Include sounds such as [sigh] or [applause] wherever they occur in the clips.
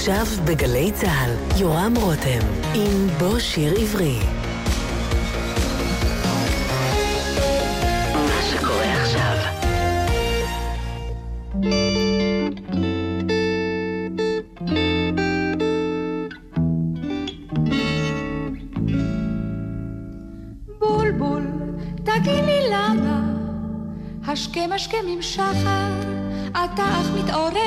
עכשיו בגלי צה"ל, יורם רותם, עם בוא שיר עברי. השכם השכם עם שחר, אתה אך מתעורר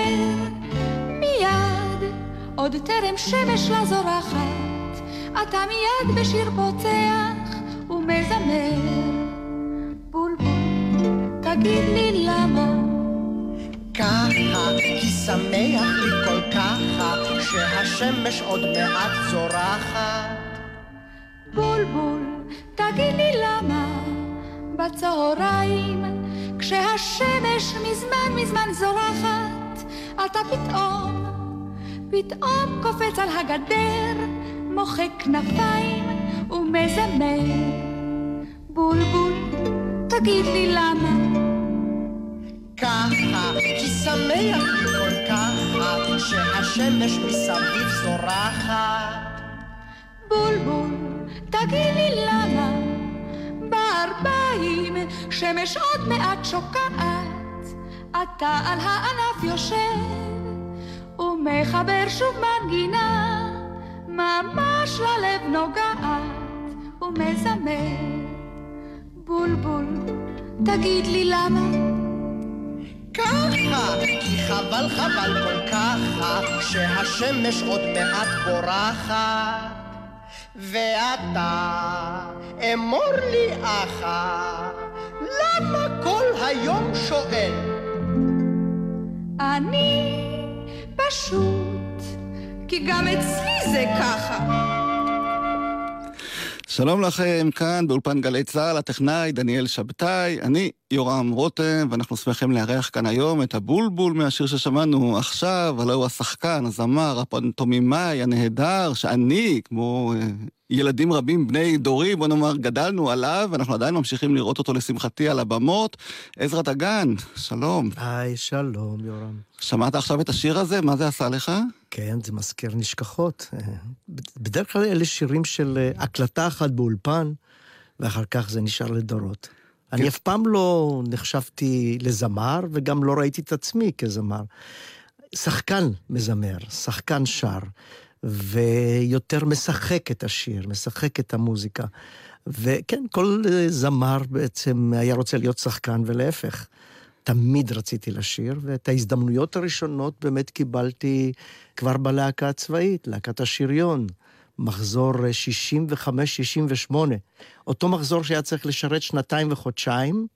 עוד טרם שמש לה זורחת, אתה מיד בשיר פוצח ומזמר. בולבול, תגיד לי למה ככה, כי שמח לי כל ככה, שהשמש עוד מעט זורחת. בולבול, תגיד לי למה בצהריים, כשהשמש מזמן מזמן זורחת, אתה פתאום, פתאום קופץ על הגדר, מוחק כנפיים ומזמר. בולבול, תגיד לי למה ככה, כי שמח כל ככה, שהשמש מסביב זורחת. בולבול, תגיד לי למה בארבעים שמש עוד מעט שוקעת, אתה על הענף יושב ומחבר שוב מנגינה, ממש ללב נוגעת ומזמר. בולבול, תגיד לי למה ככה, כי חבל חבל כל ככה, שהשמש עוד מעט בורחת. ואתה, אמור לי אחה, למה כל היום שואל? אני פשוט, כי גם אצלי זה ככה. שלום לכם, כאן באולפן גלי צה"ל, הטכנאי דניאל שבתאי, אני יורם רותם, ואנחנו שמחים לארח כאן היום את הבולבול מהשיר ששמענו עכשיו, הלוא הוא השחקן, הזמר, הפנטומימאי הנהדר, שאני, כמו אה, ילדים רבים בני דורי, בוא נאמר, גדלנו עליו, ואנחנו עדיין ממשיכים לראות אותו לשמחתי על הבמות. עזרא דגן, שלום. היי, שלום, יורם. שמעת עכשיו את השיר הזה? מה זה עשה לך? כן, זה מזכיר נשכחות. בדרך כלל אלה שירים של אה, הקלטה אחת באולפן, ואחר כך זה נשאר לדורות. כן. אני אף פעם לא נחשבתי לזמר, וגם לא ראיתי את עצמי כזמר. שחקן מזמר, שחקן שר, ויותר משחק את השיר, משחק את המוזיקה. וכן, כל אה, זמר בעצם היה רוצה להיות שחקן, ולהפך. תמיד רציתי לשיר, ואת ההזדמנויות הראשונות באמת קיבלתי כבר בלהקה הצבאית, להקת השריון, מחזור 65-68. אותו מחזור שהיה צריך לשרת שנתיים וחודשיים,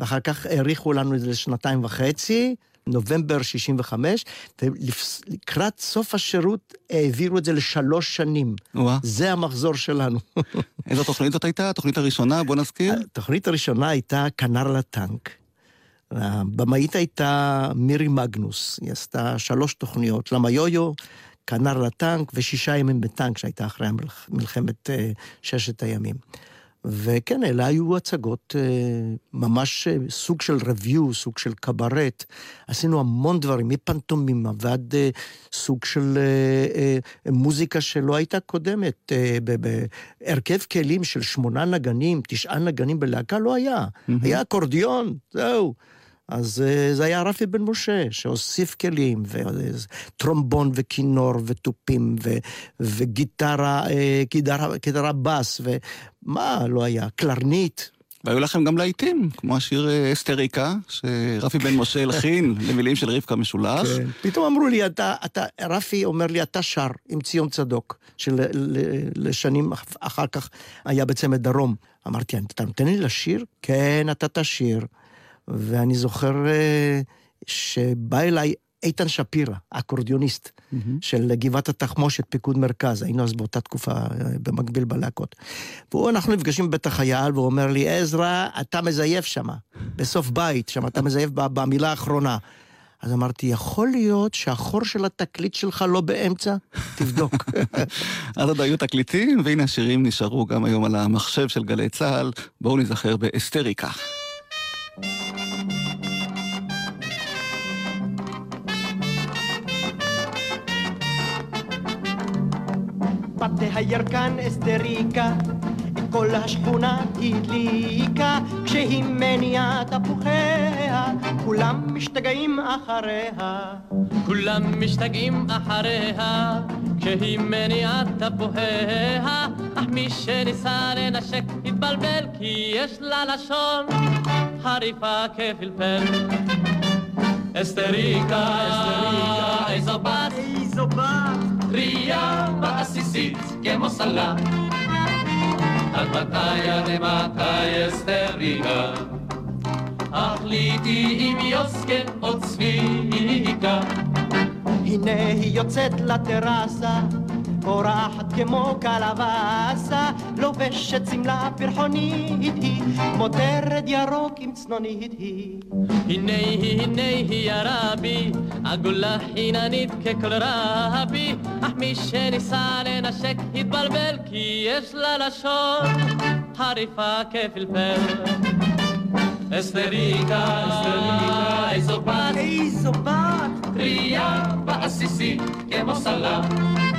ואחר כך האריכו לנו את זה לשנתיים וחצי, נובמבר 65, ולקראת סוף השירות העבירו את זה לשלוש שנים. וואה. זה המחזור שלנו. [laughs] איזו תוכנית זאת הייתה? התוכנית הראשונה? בוא נזכיר. התוכנית הראשונה הייתה כנר לטנק. הבמאית הייתה מירי מגנוס, היא עשתה שלוש תוכניות, למה יויו, כנר לטנק ושישה ימים בטנק, שהייתה אחרי מלחמת uh, ששת הימים. וכן, אלה היו הצגות uh, ממש uh, סוג של review, סוג של קברט. עשינו המון דברים, מפנטומימה ועד uh, סוג של מוזיקה שלא הייתה קודמת. בהרכב כלים של שמונה נגנים, תשעה נגנים בלהקה לא היה. Mm-hmm. היה אקורדיון, זהו. אז אה, זה היה רפי בן משה, שהוסיף כלים, וטרומבון וכינור ותופים, ו, וגיטרה, אה, גיטרה, גיטרה בס, ומה לא היה? קלרנית. והיו לכם גם להיטים, כמו השיר אה, אסתריקה, שרפי בן משה הלחין [laughs] למילים של רבקה משולש. כן. פתאום אמרו לי, אתה, אתה, רפי אומר לי, אתה שר עם ציון צדוק, שלשנים אחר כך היה בצמד דרום. אמרתי, אתה נותן לי לשיר? כן, אתה תשיר. ואני זוכר אה, שבא אליי איתן שפירא, אקורדיוניסט mm-hmm. של גבעת התחמושת, פיקוד מרכז, היינו אז באותה תקופה אה, במקביל בלהקות. והוא, אנחנו נפגשים בבית החייל, והוא אומר לי, עזרא, אתה מזייף שם, בסוף בית, שם אתה מזייף במילה האחרונה. אז אמרתי, יכול להיות שהחור של התקליט שלך לא באמצע? תבדוק. [laughs] אז עוד היו תקליטים, והנה השירים נשארו גם היום על המחשב של גלי צה"ל. בואו נזכר באסתריקה. Papte hayarkan esterika כל השכונה הדליקה, כשהיא מניעה תפוחיה, כולם משתגעים אחריה. כולם משתגעים אחריה, כשהיא מניעה תפוחיה, אך מי שניסה לנשק התבלבל, כי יש לה לשון חריפה כפלפל. אסתריקה, אסתריקה, איזו בת, איזו בת, טריה ועסיסית כמו סלט. עד מתי עד מתי אסתריקה? החליטי עם יוסקה או צביקה. הנה היא יוצאת לטרסה, פורחת כמו קלווסה, לובשת שמלה פרחונית היא, כמו תרד ירוק עם צנונית היא. הנה היא, הנה היא הרבי, עגולה חיננית ככל רבי, אך מי שניסה לנשק התבלבל, כי יש לה לשון חריפה כפלפל. אסתריקה, אסתריקה, איזו בת, איזו בת, טריה ועסיסית כמו סלט.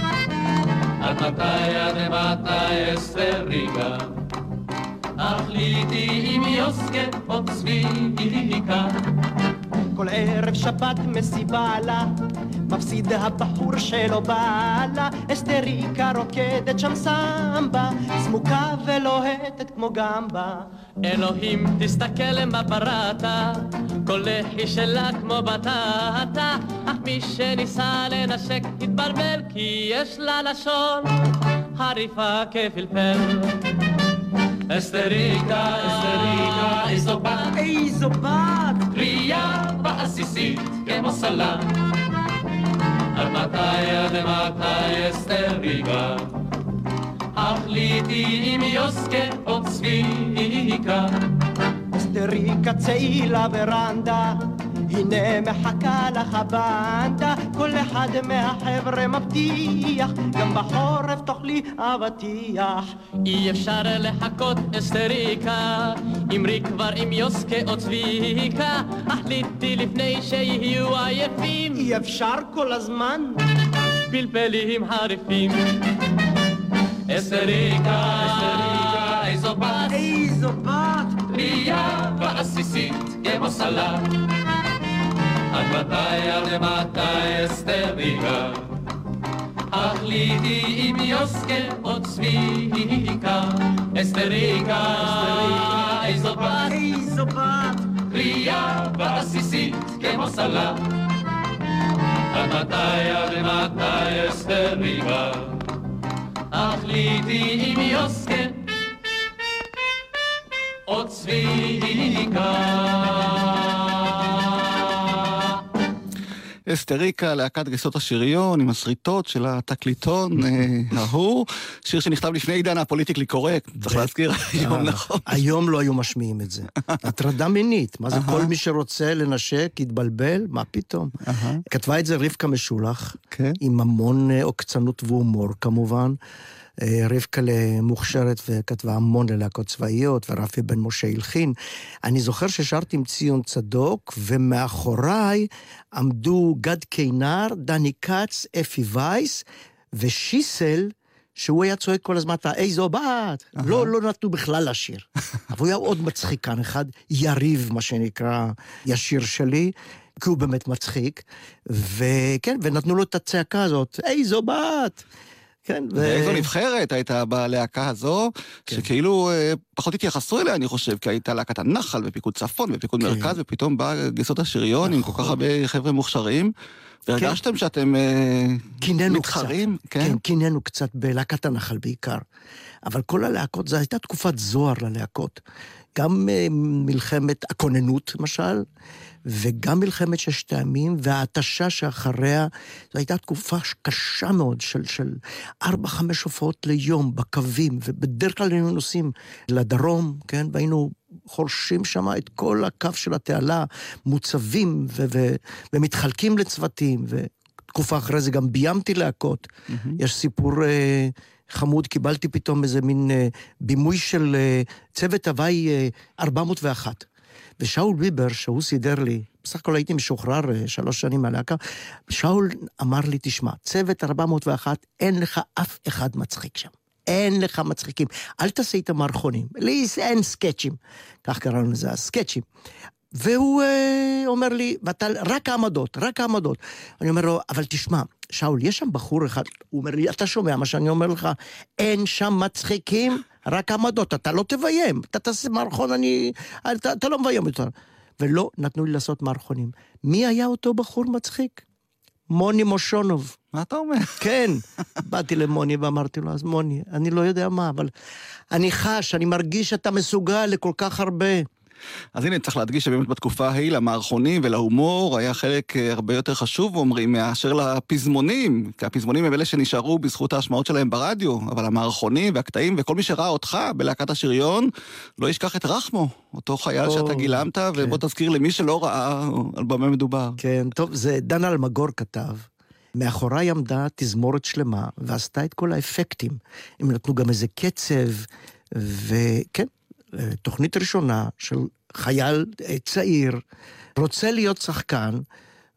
עד מתי, עד מתי אסתריקה? החליטי עם יוסקה או צביקה. כל ערב שבת מסיבה לה, מפסיד הבחור שלא בא לה, אסתריקה רוקדת שם סמבה, סמוקה ולוהטת כמו גמבה. אלוהים תסתכל מה בראת, כל לחי שלה כמו בטטה, אך מי שניסה לנשק התבלבל, כי יש לה לשון חריפה כפלפל. אסתריקה, אסתריקה, איזו בת, איזו בת, טריה ועסיסית כמו סלט. עד מתי, עד מתי אסתריקה? החליטי עם יוסקה או צביקה. אסתריקה צאי לוורנדה, הנה מחכה לך הבנדה, כל אחד מהחבר'ה מבטיח, גם בחורף תאכלי אבטיח. אי אפשר לחכות אסתריקה, אמרי כבר עם יוסקה או צביקה, החליטי לפני שיהיו עייפים, אי אפשר כל הזמן, פלפלים חריפים. אסתריקה, אסתריקה, איזו בת, איזו בת, טריה ועסיסית כמו סלט. עד מתי, עד מתי אסתריקה? החליטי עם יוסקה או צביקה. אסתריקה, איזו בת, איזו בת, טריה ועסיסית כמו סלט. עד מתי, עד מתי אסתריקה? החליטי עם יוסקה או צביקה. אסתריקה, להקת גייסות השריון עם השריטות של התקליטון אה, ההוא, שיר שנכתב לפני עידן הפוליטיקלי קורקט, צריך להזכיר היום, נכון. היום לא היו משמיעים את זה. [laughs] הטרדה מינית, מה זה כל מי שרוצה לנשק, יתבלבל, מה פתאום? כתבה את זה רבקה משולח, כן. עם המון אה, עוקצנות והומור כמובן. אה, רבקה מוכשרת וכתבה המון ללהקות צבאיות, ורפי בן משה הלחין. אני זוכר ששרתי עם ציון צדוק, ומאחוריי עמדו גד קינר, דני כץ, אפי וייס, ושיסל, שהוא היה צועק כל הזמן, איזו בת. לא, לא נתנו בכלל לשיר. [laughs] אבל הוא היה עוד מצחיקן אחד, יריב, מה שנקרא, ישיר שלי. כי הוא באמת מצחיק, וכן, ונתנו לו את הצעקה הזאת, איזו בת! כן, ו... ואיזו נבחרת הייתה בלהקה הזו, כן. שכאילו אה, פחות התייחסו אליה, אני חושב, כי הייתה להקת הנחל ופיקוד צפון ופיקוד כן. מרכז, ופתאום בא גייסות השריון עם כל כך נכון. הרבה חבר'ה מוכשרים, והרגשתם שאתם אה, מתחרים, קצת. כן? כן, קינאנו קצת בלהקת הנחל בעיקר. אבל כל הלהקות, זו הייתה תקופת זוהר ללהקות. גם אה, מלחמת הכוננות, למשל, וגם מלחמת ששת הימים, וההתשה שאחריה, זו הייתה תקופה קשה מאוד של, של ארבע, חמש הופעות ליום בקווים, ובדרך כלל היינו נוסעים לדרום, כן, והיינו חורשים שם את כל הקו של התעלה, מוצבים ו- ו- ומתחלקים לצוותים, ותקופה אחרי זה גם ביימתי להקות. Mm-hmm. יש סיפור אה, חמוד, קיבלתי פתאום איזה מין אה, בימוי של אה, צוות הוואי אה, 401. ושאול ביבר, שהוא סידר לי בסך הכל הייתי משוחרר אה, שלוש שנים מהלהקה. שאול אמר לי, תשמע, צוות 401, אין לך אף אחד מצחיק שם. אין לך מצחיקים. אל תעשה איתם מערכונים. לי אין סקצ'ים. כך קראנו לזה, הסקצ'ים. והוא אה, אומר לי, ואתה, רק העמדות, רק העמדות. אני אומר לו, אבל תשמע, שאול, יש שם בחור אחד, הוא אומר לי, אתה שומע מה שאני אומר לך? אין שם מצחיקים, רק עמדות, אתה לא תביים. אתה תעשה מערכון, אני... אתה, אתה לא מביים יותר. ולא נתנו לי לעשות מערכונים. מי היה אותו בחור מצחיק? מוני מושונוב. מה אתה אומר? כן. [laughs] באתי למוני ואמרתי לו, אז מוני, אני לא יודע מה, אבל אני חש, אני מרגיש שאתה מסוגל לכל כך הרבה. אז הנה, צריך להדגיש שבאמת בתקופה ההיא למערכונים ולהומור היה חלק אה, הרבה יותר חשוב, אומרים, מאשר לפזמונים. כי הפזמונים הם אלה שנשארו בזכות ההשמעות שלהם ברדיו, אבל המערכונים והקטעים וכל מי שראה אותך בלהקת השריון, לא ישכח את רחמו, אותו חייל או, שאתה גילמת, כן. ובוא תזכיר למי שלא ראה על במה מדובר. כן, טוב, זה דן אלמגור כתב. מאחוריי עמדה תזמורת שלמה, ועשתה את כל האפקטים. הם נתנו גם איזה קצב, וכן, תוכנית ראשונה של חייל אה, צעיר, רוצה להיות שחקן,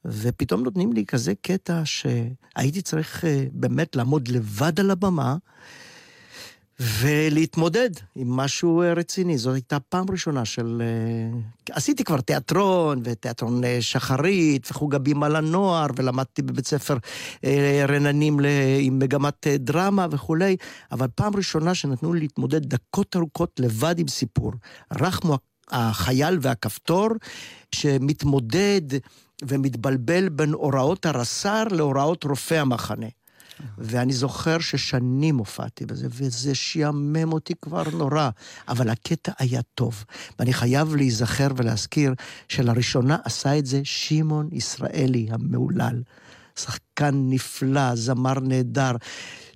ופתאום נותנים לי כזה קטע שהייתי צריך אה, באמת לעמוד לבד על הבמה. ולהתמודד עם משהו אה, רציני. זו הייתה פעם ראשונה של... אה, עשיתי כבר תיאטרון, ותיאטרון אה, שחרית, וחוג הבימה לנוער, ולמדתי בבית ספר רננים עם מגמת דרמה וכולי, אבל פעם ראשונה שנתנו לי להתמודד דקות ארוכות לבד עם סיפור. רחמו החייל והכפתור, שמתמודד ומתבלבל בין הוראות הרס"ר להוראות רופא המחנה. ואני זוכר ששנים הופעתי בזה, וזה שיאמם אותי כבר נורא, אבל הקטע היה טוב. ואני חייב להיזכר ולהזכיר שלראשונה עשה את זה שמעון ישראלי המהולל. שחקן נפלא, זמר נהדר,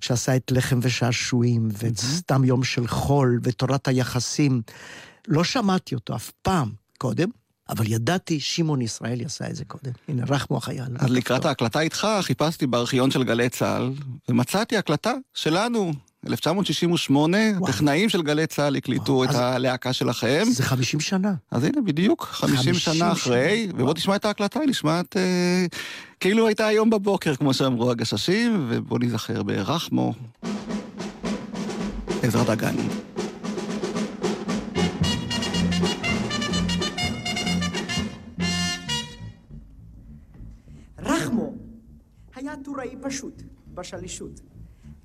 שעשה את לחם ושעשועים, ואת סתם יום של חול, ותורת היחסים. לא שמעתי אותו אף פעם קודם, אבל ידעתי, שמעון ישראלי עשה את זה קודם. הנה, רחמו החייל. אז לקראת ההקלטה איתך, חיפשתי בארכיון של גלי צה"ל, ומצאתי הקלטה שלנו, 1968, טכנאים של גלי צה"ל הקליטו את הלהקה שלכם. זה 50 שנה. אז הנה, בדיוק, 50 שנה אחרי, ובוא תשמע את ההקלטה, היא נשמעת אה, כאילו הייתה היום בבוקר, כמו שאמרו הגששים, ובוא נזכר ברחמו. עזרת דגן. היה טוראי פשוט, בשלישות.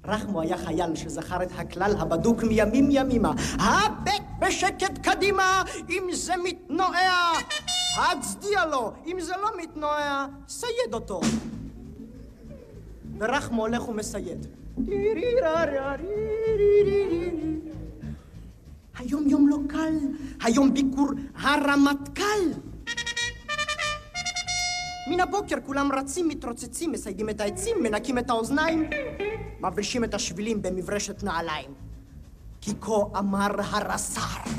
רחמו היה חייל שזכר את הכלל הבדוק מימים ימימה. הבט בשקט קדימה, אם זה מתנועע, הצדיע לו, אם זה לא מתנועע, סייד אותו. ורחמו הולך ומסייד. היום יום לא קל, היום ביקור הרמטכ"ל. מן הבוקר כולם רצים, מתרוצצים, מסיידים את העצים, מנקים את האוזניים, מברישים את השבילים במברשת נעליים. כי כה אמר הרס"ר.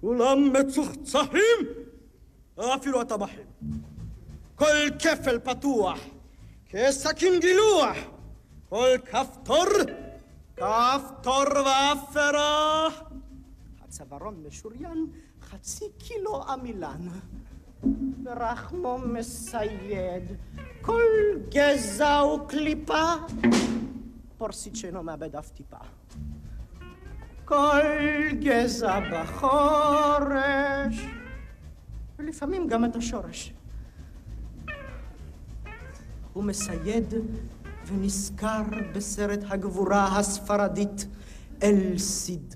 כולם מצוחצחים, אפילו הטבחים. כל כפל פתוח, כסכין גילוח, כל כפתור, כפתור ואפרה. הצווארון משוריין, חצי קילו עמילן. ורחמו מסייד, כל גזע וקליפה, פורסית שאינו מאבד אף טיפה. כל גזע בחורש, ולפעמים גם את השורש. הוא מסייד ונזכר בסרט הגבורה הספרדית אל סיד.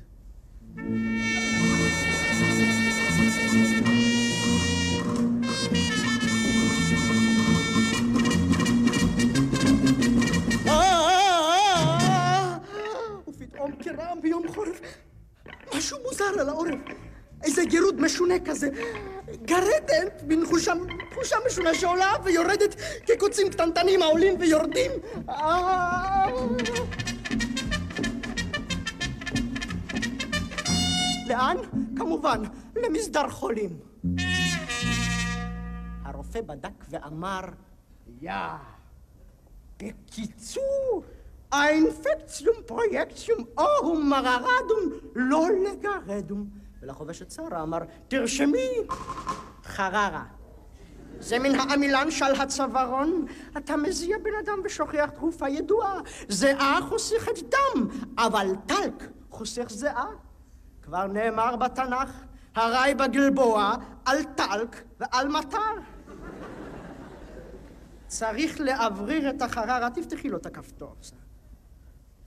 כרעם ביום חורף. משהו מוזר על העורף. איזה גירוד משונה כזה. גרדת, מין חושה, משונה שעולה ויורדת כקוצים קטנטנים העולים ויורדים. לאן? כמובן, למסדר חולים. הרופא בדק ואמר, יא, בקיצור, האינפקציום פרויקציום אורום מררדום לא לגרדום. ולחובשת שרה אמר, תרשמי, חררה. זה מן העמילן של הצווארון, אתה מזיע בן אדם ושוכח תרופה ידועה. זיעה חוסכת דם, אבל טלק חוסך זיעה. כבר נאמר בתנ"ך, הרי בגלבוע על טלק ועל מטר. צריך לאוורר את החררה, תפתחי לו את הכפתור.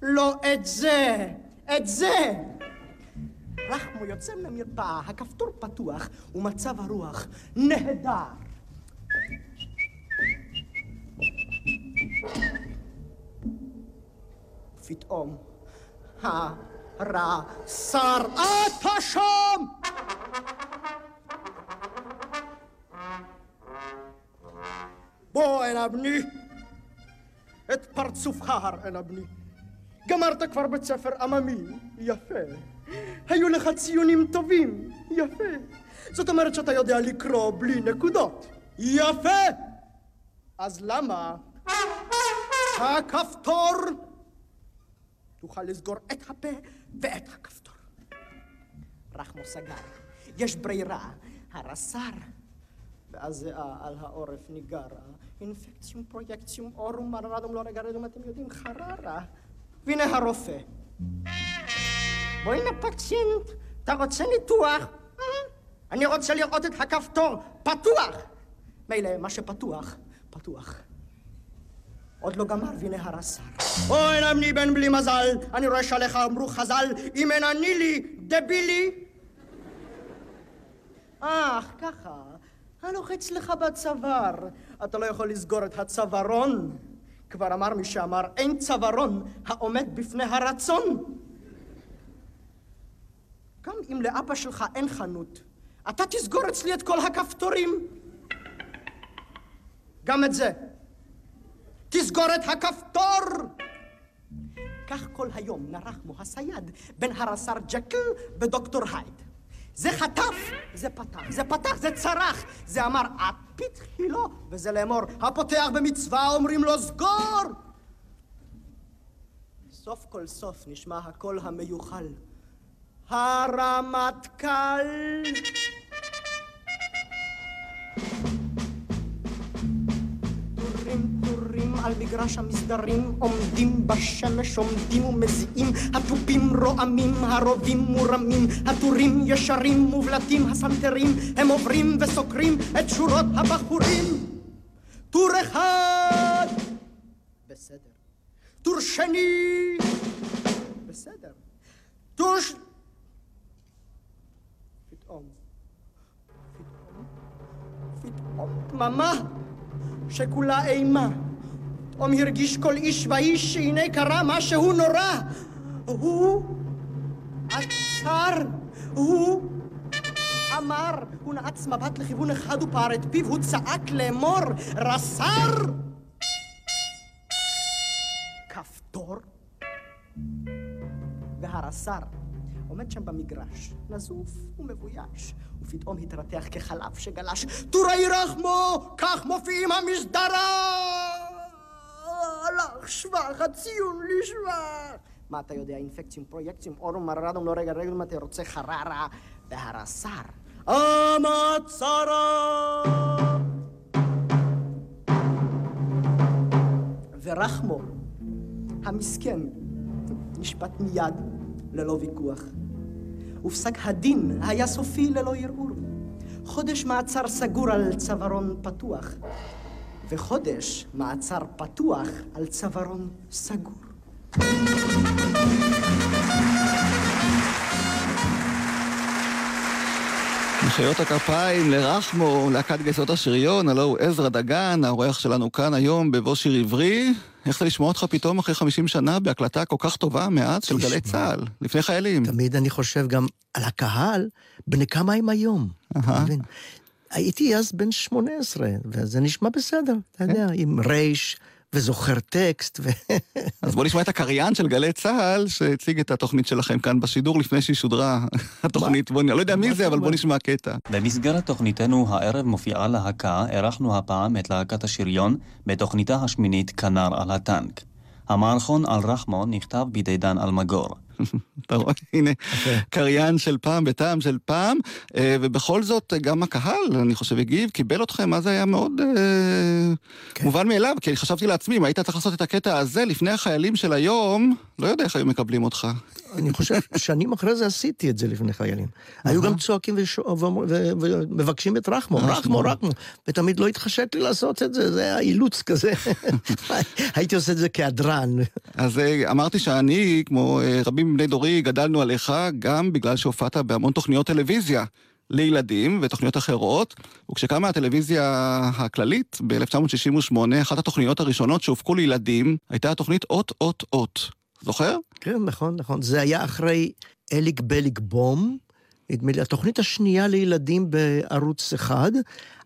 לא את זה, את זה! רחמו יוצא מהמרפאה, הכפתור פתוח, ומצב הרוח נהדר. פתאום הרס"ר, אתה שם! בוא הנה בני, את פרצופך הראנה בני. גמרת כבר בית ספר עממי, יפה. היו לך ציונים טובים, יפה. זאת אומרת שאתה יודע לקרוא בלי נקודות, יפה. אז למה הכפתור? תוכל לסגור את הפה ואת הכפתור. רחמו סגר. יש ברירה, הרס"ר. והזיעה על העורף ניגרה. אינפקציום, פרויקציום, אורום, מררדום, לא רגע רדום, אתם יודעים, חררה. והנה הרופא. בוא הנה אתה רוצה ניתוח? אני רוצה לראות את הכפתור פתוח. מילא, מה שפתוח, פתוח. עוד לא גמר, והנה הרס"ר. אוי נמני בן בלי מזל, אני רואה שעליך אמרו חז"ל, אם אין אני לי, דבילי. אך, ככה, הלוחץ לך בצוואר. אתה לא יכול לסגור את הצווארון. כבר אמר מי שאמר, אין צווארון העומד בפני הרצון. גם אם לאבא שלך אין חנות, אתה תסגור אצלי את כל הכפתורים. גם את זה. תסגור את הכפתור! כך כל היום נרחמו הסייד בין הרס"ר ג'קל ודוקטור הייד. זה חטף, זה פתח, זה פתח, זה צרח, זה אמר את פתחי לו, וזה לאמור, הפותח במצווה אומרים לו סגור! סוף כל סוף נשמע הקול המיוחל. הרמטכ"ל! על מגרש המסדרים עומדים בשמש עומדים ומזיעים. התופים רועמים הרובים מורמים הטורים ישרים מובלטים הסנטרים. הם עוברים וסוקרים את שורות הבחורים. טור אחד בסדר. טור שני בסדר. טור ש... פתאום. פתאום? פתאום? דממה שכולה אימה פתאום הרגיש כל איש ואיש שהנה קרה משהו נורא. הוא עצר, הוא אמר, הוא נעץ מבט לכיוון אחד ופער את פיו, הוא צעק לאמור, רס"ר! כפתור? והרס"ר עומד שם במגרש, נזוף ומבויש, ופתאום התרתח כחלב שגלש, טוראי רחמו, כך מופיעים המסדרה! הלך שבח, הציון לשבח. מה אתה יודע, אינפקציום, פרויקציום, אורום, מררדום, לא רגע, רגע, אם אתה רוצה חררה והרס"ר. המצרה! ורחמו, המסכן, נשפט מיד, ללא ויכוח. ופסק הדין היה סופי ללא ערעור. חודש מעצר סגור על צווארון פתוח. וחודש מעצר פתוח על צווארון סגור. מחיאות הכפיים לרחמו, להקת גייסות השריון, הלו הוא עזרא דגן, האורח שלנו כאן היום בבוא שיר עברי. איך זה לשמוע אותך פתאום אחרי 50 שנה בהקלטה כל כך טובה מאז של גלי צה"ל, לפני חיילים? תמיד אני חושב גם על הקהל, בני כמה הם היום. הייתי אז בן 18, וזה נשמע בסדר, אתה יודע, עם רייש. וזוכר טקסט. ו... אז בוא נשמע את הקריין של גלי צה"ל, שהציג את התוכנית שלכם כאן בשידור לפני שהיא שודרה, התוכנית. בוא, אני לא יודע מי זה, אבל בוא נשמע קטע. במסגרת תוכניתנו הערב מופיעה להקה, אירחנו הפעם את להקת השריון בתוכניתה השמינית כנר על הטנק. המערכון על רחמון נכתב בידי דן אלמגור. אתה רואה? הנה, קריין של פעם בטעם של פעם, אה, ובכל זאת, גם הקהל, אני חושב, הגיב, קיבל אתכם, אז זה היה מאוד אה, כן. מובן מאליו, כי חשבתי לעצמי, אם היית צריך לעשות את הקטע הזה לפני החיילים של היום, לא יודע איך היו מקבלים אותך. אני חושב, שנים אחרי זה עשיתי את זה לפני חיילים. היו גם צועקים ומבקשים את רחמו, רחמו. רחמו, רחמו, ותמיד לא התחשק לי לעשות את זה, זה היה אילוץ כזה. [laughs] [laughs] הייתי עושה את זה כהדרן. אז אה, אמרתי שאני, כמו אה, רבים מבני דורי, גדלנו עליך, גם בגלל שהופעת בהמון תוכניות טלוויזיה. לילדים ותוכניות אחרות, וכשקמה הטלוויזיה הכללית ב-1968, אחת התוכניות הראשונות שהופקו לילדים הייתה התוכנית אות אות אות. זוכר? כן, נכון, נכון. זה היה אחרי אליק בליק בום, נדמה לי, התוכנית השנייה לילדים בערוץ אחד.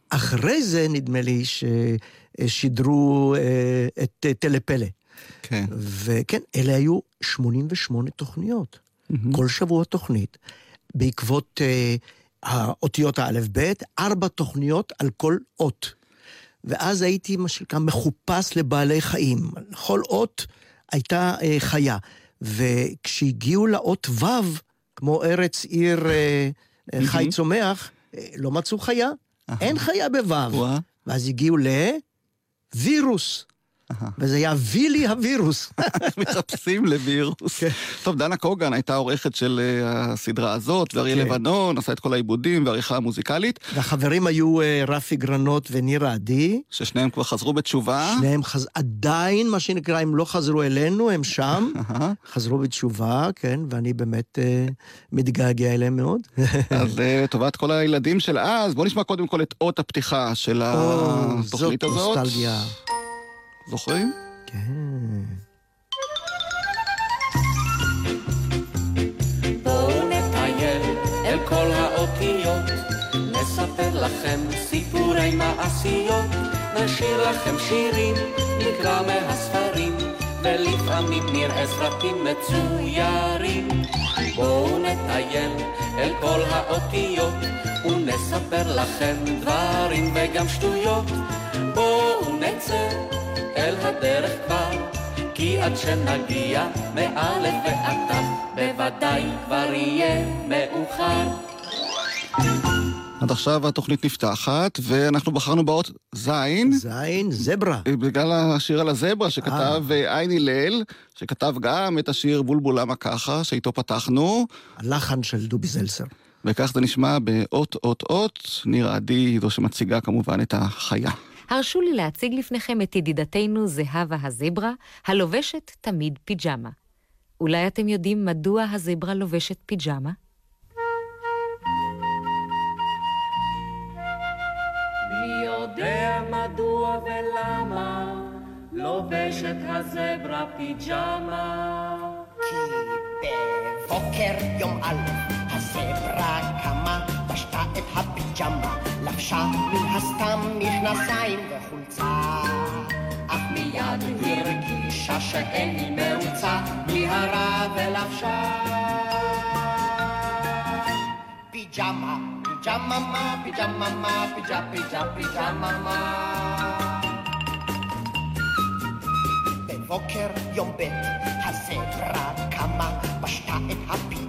אחרי זה, נדמה לי, ששידרו אה, את אה, טלפלא. כן. וכן, אלה היו 88 תוכניות. כל שבוע תוכנית. בעקבות אה, האותיות האלף-בית, ארבע תוכניות על כל אות. ואז הייתי, מה שנקרא, מחופש לבעלי חיים. לכל אות הייתה אה, חיה. וכשהגיעו לאות ו', כמו ארץ עיר אה, אה, חי צומח, אה, לא מצאו חיה. אין חיה בו'. ואז הגיעו לווירוס. וזה היה וילי הווירוס. [laughs] מחפשים לווירוס. טוב, דנה קוגן הייתה עורכת של אה, הסדרה הזאת, ואריה כן. לבנון עשה את כל העיבודים והעריכה המוזיקלית, והחברים היו אה, רפי גרנות ונירה עדי. ששניהם כבר חזרו בתשובה. שניהם חז... עדיין, מה שנקרא, הם לא חזרו אלינו, הם שם. [laughs] חזרו בתשובה, כן, ואני באמת אה, מתגעגע אליהם מאוד. [laughs] אז לטובת כל הילדים של אז, בואו נשמע קודם כל את אות הפתיחה של התוכנית זאת הזאת. נוסטלגיה. זוכרים? כן. בואו נטייל אל כל האותיות, נספר לכם סיפורי מעשיות, נשאיר לכם שירים, נקרא מהספרים, ולפעמים נראה סרטים מצוירים. בואו נטייל אל כל האותיות, ונספר לכם דברים וגם שטויות. בואו נצא אל הדרך כבר, כי עד שנגיע מאלף ועד תו, בוודאי כבר יהיה מאוחר. עד עכשיו התוכנית נפתחת, ואנחנו בחרנו באות זין. זין, זברה. בגלל השיר על הזברה שכתב אה, עין הלל, שכתב גם את השיר בולבול למה ככה, שאיתו פתחנו, הלחן של דובי זלסר. וכך זה נשמע באות אות אות, ניר עדי, זו שמציגה כמובן את החיה. הרשו לי להציג לפניכם את ידידתנו זהבה הזברה, הלובשת תמיד פיג'מה. אולי אתם יודעים מדוע הזברה לובשת פיג'מה? מי יודע מדוע ולמה לובשת הזברה פיג'מה? כי בבוקר יום א', הזברה קמה, פשטה את הפיג'מה, לבשה מן הסתם מכנסיים וחולצה. אך מיד הרגישה שאין היא מרוצה, מיהרה ולבשה. פיג'מה, פיג'מה מה, פיג'מה מה, פיג'ה פיג'ה פיג'מה מה. בבוקר יום ב' הזברה קמה, פשטה את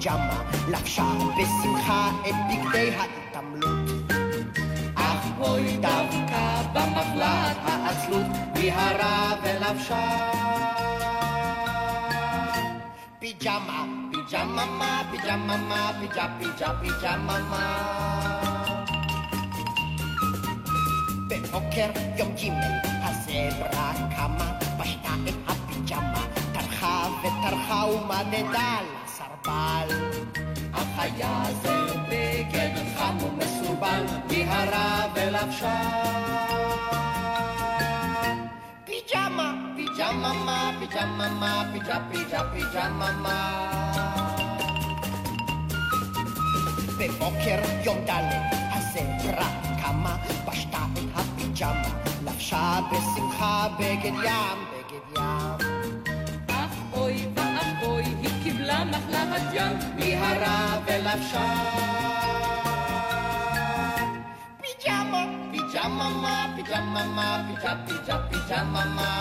הפיג'מה, לבשה בשמחה את בגדי ההתעמלות. אך אוי דווקא במחלת העצלות, מיהרה ולבשה. פיג'מה, פיג'מה מה, פיג'מה מה, פיג'ה פיג'ה פיג'מה מה. בבוקר יום ג' הזברה קמה, פשטה את הפיג'מה, טרחה וטרחה ומדדה לסרבל. אך היה זה בגד חם ומסורבל, מיהרה ולבשה. פיג'מה, פיג'מה מה, פיג'מה מה, פיג'ה פיג'ה פיג'מה מה. בבוקר יום ד' הזברה קמה, פשטה את הפיג'מה, לבשה בשמחה בגד ים, בגד ים. מחלת ים, מיהרה ולבשה. פיג'מה, פיג'מה מה, פיג'מה מה, פיג'ה פיג'ה פיג'מה מה.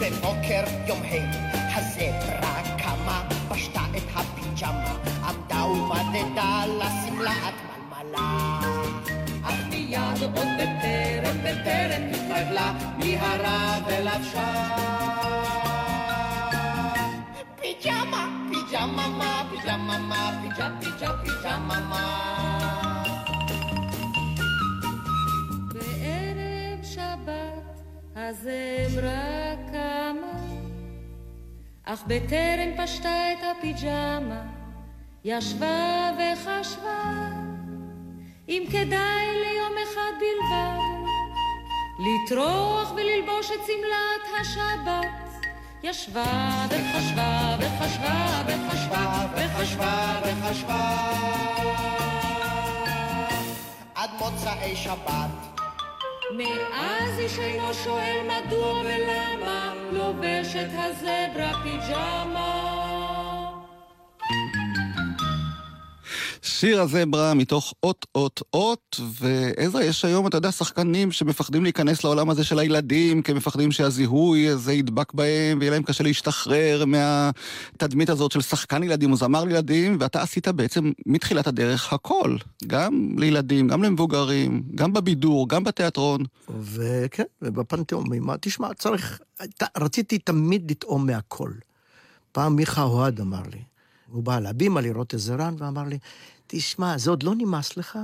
בבוקר יום ה' הזברה קמה, פשטה את הפיג'מה, עמדה ומדדה לשמלת מלמלה. אך מיד עוד בטרם, בטרם התרגלה, מיהרה ולבשה. פיג'מה, פיג'מה מה, פיג'מה מה, פיג'ה פיג'ה פיג'מה מה. בערב שבת הזמרה קמה, אך בטרם פשטה את הפיג'מה, ישבה וחשבה, אם כדאי ליום אחד בלבד, לטרוח וללבוש את שמלת השבת. ישבה וחשבה וחשבה וחשבה וחשבה וחשבה עד מוצאי שבת. מאז איש אינו שואל מדוע ולמה לובשת הזברה פיג'מה. שיר הזברה מתוך אות אות אות, ועזרא, יש היום, אתה יודע, שחקנים שמפחדים להיכנס לעולם הזה של הילדים, כי הם מפחדים שהזיהוי הזה ידבק בהם, ויהיה להם קשה להשתחרר מהתדמית הזאת של שחקן ילדים או זמר לילדים, ואתה עשית בעצם מתחילת הדרך הכל, גם לילדים, גם למבוגרים, גם בבידור, גם בתיאטרון. וכן, ובפנתאומים, תשמע, צריך, רציתי תמיד לטעום מהכל. פעם מיכה אוהד אמר לי, הוא בא להבימה לראות איזה רן, ואמר לי, תשמע, זה עוד לא נמאס לך?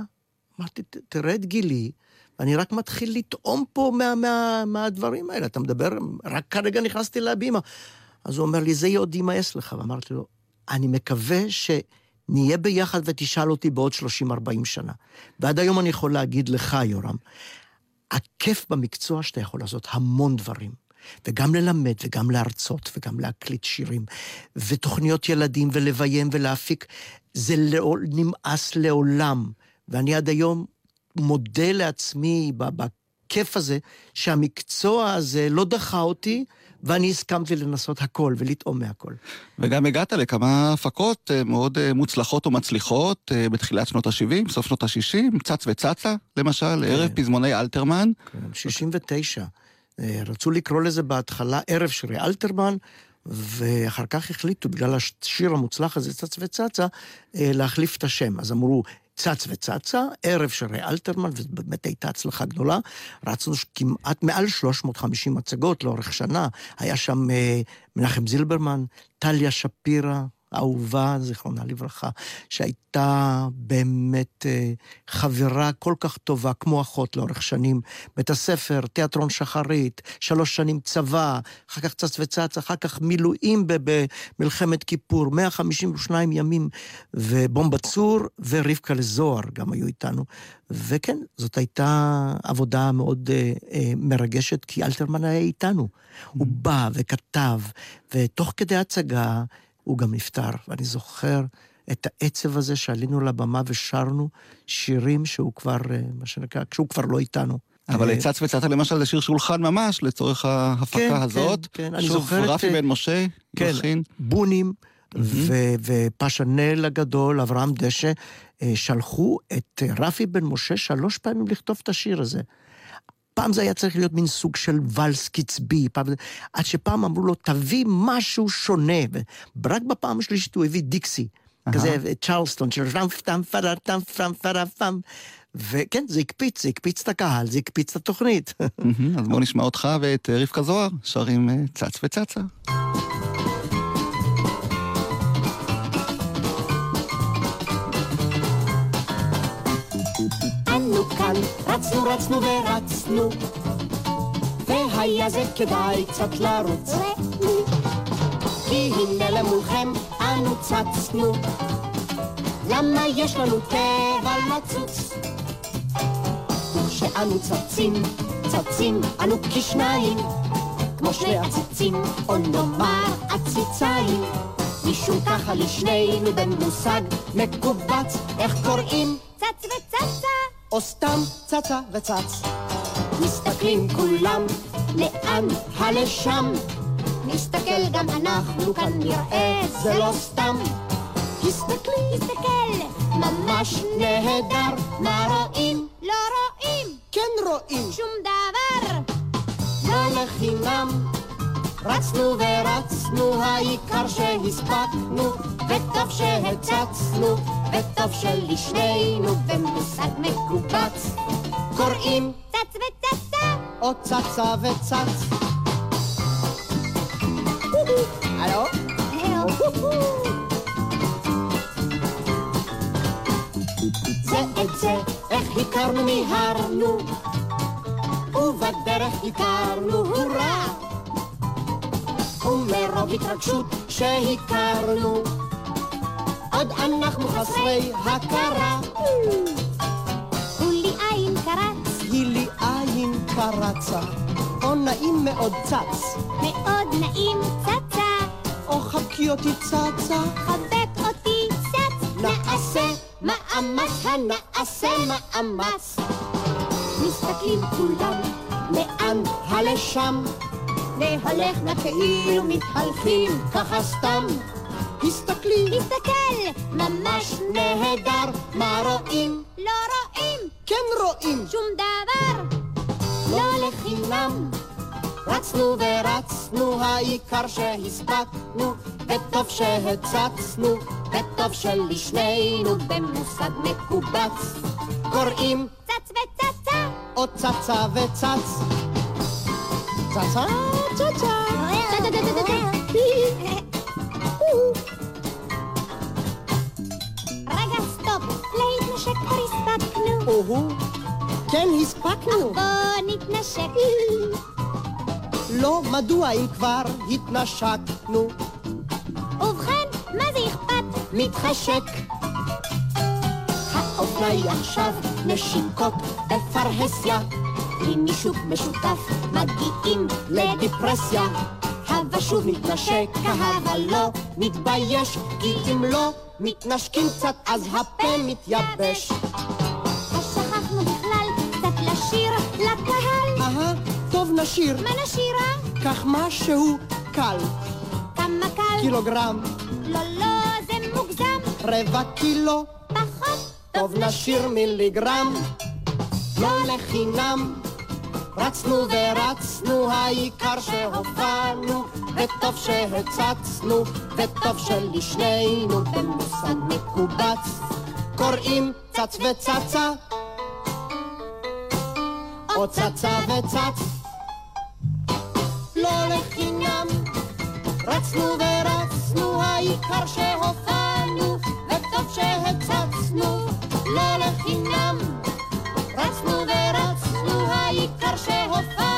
אמרתי, תראה את גילי, ואני רק מתחיל לטעום פה מה, מה, מהדברים האלה. אתה מדבר, רק כרגע נכנסתי להבימה. אז הוא אומר לי, זה עוד יימאס לך. ואמרתי לו, אני מקווה שנהיה ביחד ותשאל אותי בעוד 30-40 שנה. ועד היום אני יכול להגיד לך, יורם, הכיף במקצוע שאתה יכול לעשות המון דברים. וגם ללמד, וגם להרצות, וגם להקליט שירים, ותוכניות ילדים, ולביים ולהפיק, זה לא נמאס לעולם. ואני עד היום מודה לעצמי בכיף הזה, שהמקצוע הזה לא דחה אותי, ואני הסכמתי לנסות הכל ולטעום מהכל. וגם הגעת לכמה הפקות אה, מאוד אה, מוצלחות ומצליחות אה, בתחילת שנות ה-70, סוף שנות ה-60, צץ וצצה, למשל, ערב כן. פזמוני אלתרמן. כן, 69. רצו לקרוא לזה בהתחלה ערב שירי אלתרמן, ואחר כך החליטו, בגלל השיר המוצלח הזה, צץ וצצה, להחליף את השם. אז אמרו, צץ וצצה, ערב שירי אלתרמן, ובאמת הייתה הצלחה גדולה. רצנו כמעט מעל 350 הצגות לאורך שנה. היה שם מנחם זילברמן, טליה שפירא, אהובה, זיכרונה לברכה, שהייתה באמת חברה כל כך טובה, כמו אחות לאורך שנים. בית הספר, תיאטרון שחרית, שלוש שנים צבא, אחר כך צץ וצץ, אחר כך מילואים במלחמת כיפור, 152 ימים, ובומבה צור ורבקה לזוהר גם היו איתנו. וכן, זאת הייתה עבודה מאוד אה, אה, מרגשת, כי אלתרמן היה איתנו. הוא בא וכתב, ותוך כדי הצגה, הוא גם נפטר, ואני זוכר את העצב הזה שעלינו לבמה ושרנו שירים שהוא כבר, מה שנקרא, כשהוא כבר לא איתנו. אבל צץ וצצה למשל זה שיר שולחן ממש לצורך ההפקה כן, הזאת. כן, כן, אני שוב, זוכרת... רפי בן משה, כן, ילחין. בונים ו- ופשנל הגדול, אברהם דשא, שלחו את רפי בן משה שלוש פעמים לכתוב את השיר הזה. פעם זה היה צריך להיות מין סוג של ואלס קצבי, פעם, עד שפעם אמרו לו, תביא משהו שונה. ורק בפעם השלישית הוא הביא דיקסי, uh-huh. כזה צ'רלסטון, של רמפ טם פרה טם פרם פרה פם. וכן, זה הקפיץ, זה הקפיץ את הקהל, זה הקפיץ את התוכנית. אז בואו נשמע אותך ואת רבקה זוהר, שרים צץ וצצה. אנו כאן, רצנו רצנו ורצנו, והיה זה כדאי קצת לרוץ. כי הנה למולכם אנו צצנו, למה יש לנו טבע לצוץ? וכשאנו צצים, צצים אנו כשניים, כמו שני עציצים, או נאמר עציציים. משום ככה לשנינו במושג מקובץ, איך קוראים? צץ וצצה, או סתם צצה וצץ. מסתכלים כולם, לאן הלשם? נסתכל גם אנחנו כאן נראה, זה לא סתם. הסתכלי, הסתכל, ממש נהדר, מה רואים? לא רואים, כן רואים, שום דבר. לא לחינם, רצנו ורצנו, העיקר שהספקנו, וטוב שהצצנו, וטוב שלשנינו במושג מקובץ. קוראים צץ וצצה, או צצה וצץ. הלו? זה את זה, איך הכרנו מיהרנו, ובדרך הכרנו, הורא! ומרוב התרגשות שהכרנו, עוד אנחנו חסרי הכרה. עין קרצה, או נעים מאוד צץ, מאוד נעים צצה, או חבקי אותי צצה, חבק אותי צץ, נעשה מאמץ, הנעשה מאמץ. מסתכלים כולם, לאן הלשם? נא כאילו מתהלכים, ככה סתם. הסתכלי, תסתכל, ממש נהדר, מה רואים? לא רואים. כן רואים, שום דבר, לא לחינם. רצנו ורצנו, העיקר שהספקנו, וטוב שהצצנו, וטוב שלשנינו במושג מקובץ. קוראים צץ וצצה, או צצה וצץ. צצה, צצה. רגע סטופ, להתנשק כבר הספקנו, כן הספקנו. בוא נתנשק, לא, מדוע אם כבר התנשקנו? ובכן, מה זה אכפת? מתחשק. האופניים עכשיו נשיקות בפרהסיה, עם מישהו משותף מגיעים לדיפרסיה. הבה שוב נתנשק, הבה לא נתבייש, כי אם לא מתנשקים קצת אז הפה מתייבש. נשיר, מה נשירה? קח משהו קל, כמה קל? קילוגרם, לא, לא, זה מוגזם, רבע קילו, פחות, טוב נשיר מיליגרם, לא לחינם. רצנו ורצנו, העיקר שהופענו, וטוב שהצצנו, וטוב שלשנינו במושג מקובץ. קוראים צץ וצצה, או צצה וצץ. לחינם, רצנו ורצנו, העיקר שהופענו, וטוב שהצצנו, לא לחינם. רצנו ורצנו, העיקר שהופענו,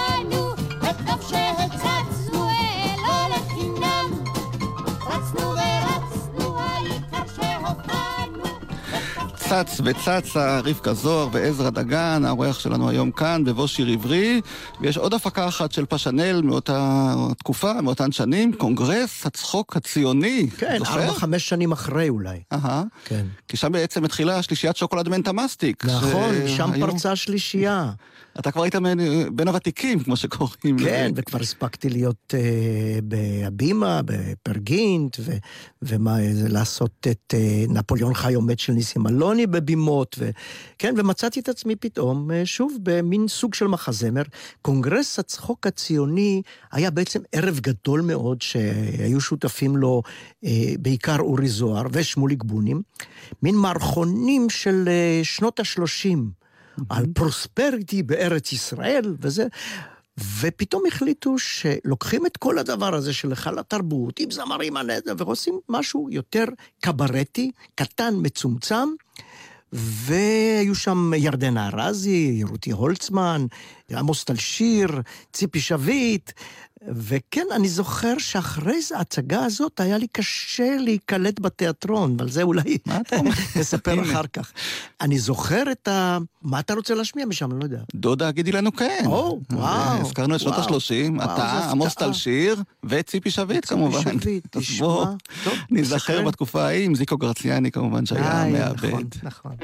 צץ וצצה, רבקה זוהר ועזרא דגן, האורח שלנו היום כאן בבוא שיר עברי, ויש עוד הפקה אחת של פאשנל מאותה תקופה, מאותן שנים, קונגרס הצחוק הציוני. כן? ארבע, חמש שנים אחרי אולי. אהה. כן. כי שם בעצם התחילה שלישיית שוקולד מנטה מסטיק. נכון, שהיו- שם פרצה השלישייה. אתה כבר היית בין- הוותיקים, כמו שקוראים. כן, וכבר הספקתי להיות אה, בהבימה, בפרגינט, ו, ומה, זה לעשות את אה, נפוליאון חי עומד של ניסים אלוני בבימות, כן, ומצאתי את עצמי פתאום, אה, שוב, במין סוג של מחזמר. קונגרס הצחוק הציוני היה בעצם ערב גדול מאוד, שהיו שותפים לו בעיקר אורי זוהר ושמוליק בונים, מין מערכונים של שנות השלושים. על פרוספריטי בארץ ישראל וזה. ופתאום החליטו שלוקחים את כל הדבר הזה של היכל התרבות, עם זמרים הנדע, ועושים משהו יותר קברטי, קטן, מצומצם. והיו שם ירדנה ארזי, רותי הולצמן, עמוס טלשיר, ציפי שביט, וכן, אני זוכר שאחרי זה, ההצגה הזאת, היה לי קשה להיקלט בתיאטרון, אבל זה אולי נספר [laughs] אחר כך. אני זוכר את ה... מה אתה רוצה להשמיע משם? אני לא יודע. דודה, גידי לנו כן. או, וואו. הזכרנו את שנות וואו. ה-30, וואו, אתה, עמוס הפתעה. טלשיר וציפי שביט כמובן. שביט, [laughs] אז תשמע. ניזכר. בתקופה ההיא עם זיקו גרציאני כמובן, שהיה איי, מעבד. נכון, נכון.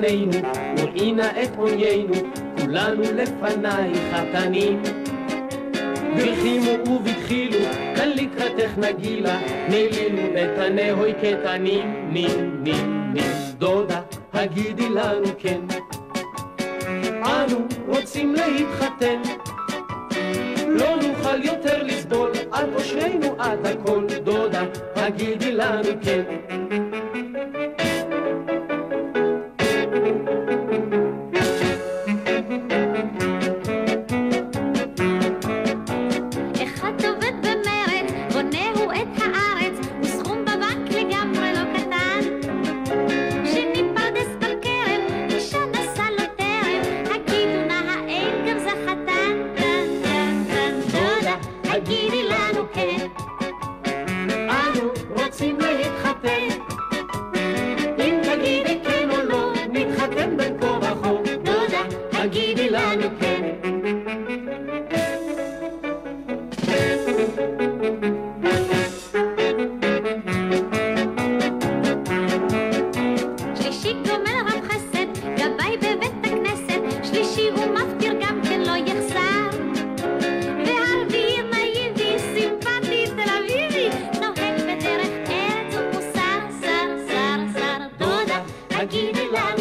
פנינו, וראי נא את עוניינו, כולנו לפנייך חתנים. ברכימו ובתחילו, כאן לקראתך נגילה, נעלינו את הנהוי כתנים, נים נים פנים, דודה, הגידי לנו כן. אנו רוצים להתחתן, לא נוכל יותר לסבול, על ראשנו עד הכל, דודה, הגידי לנו כן.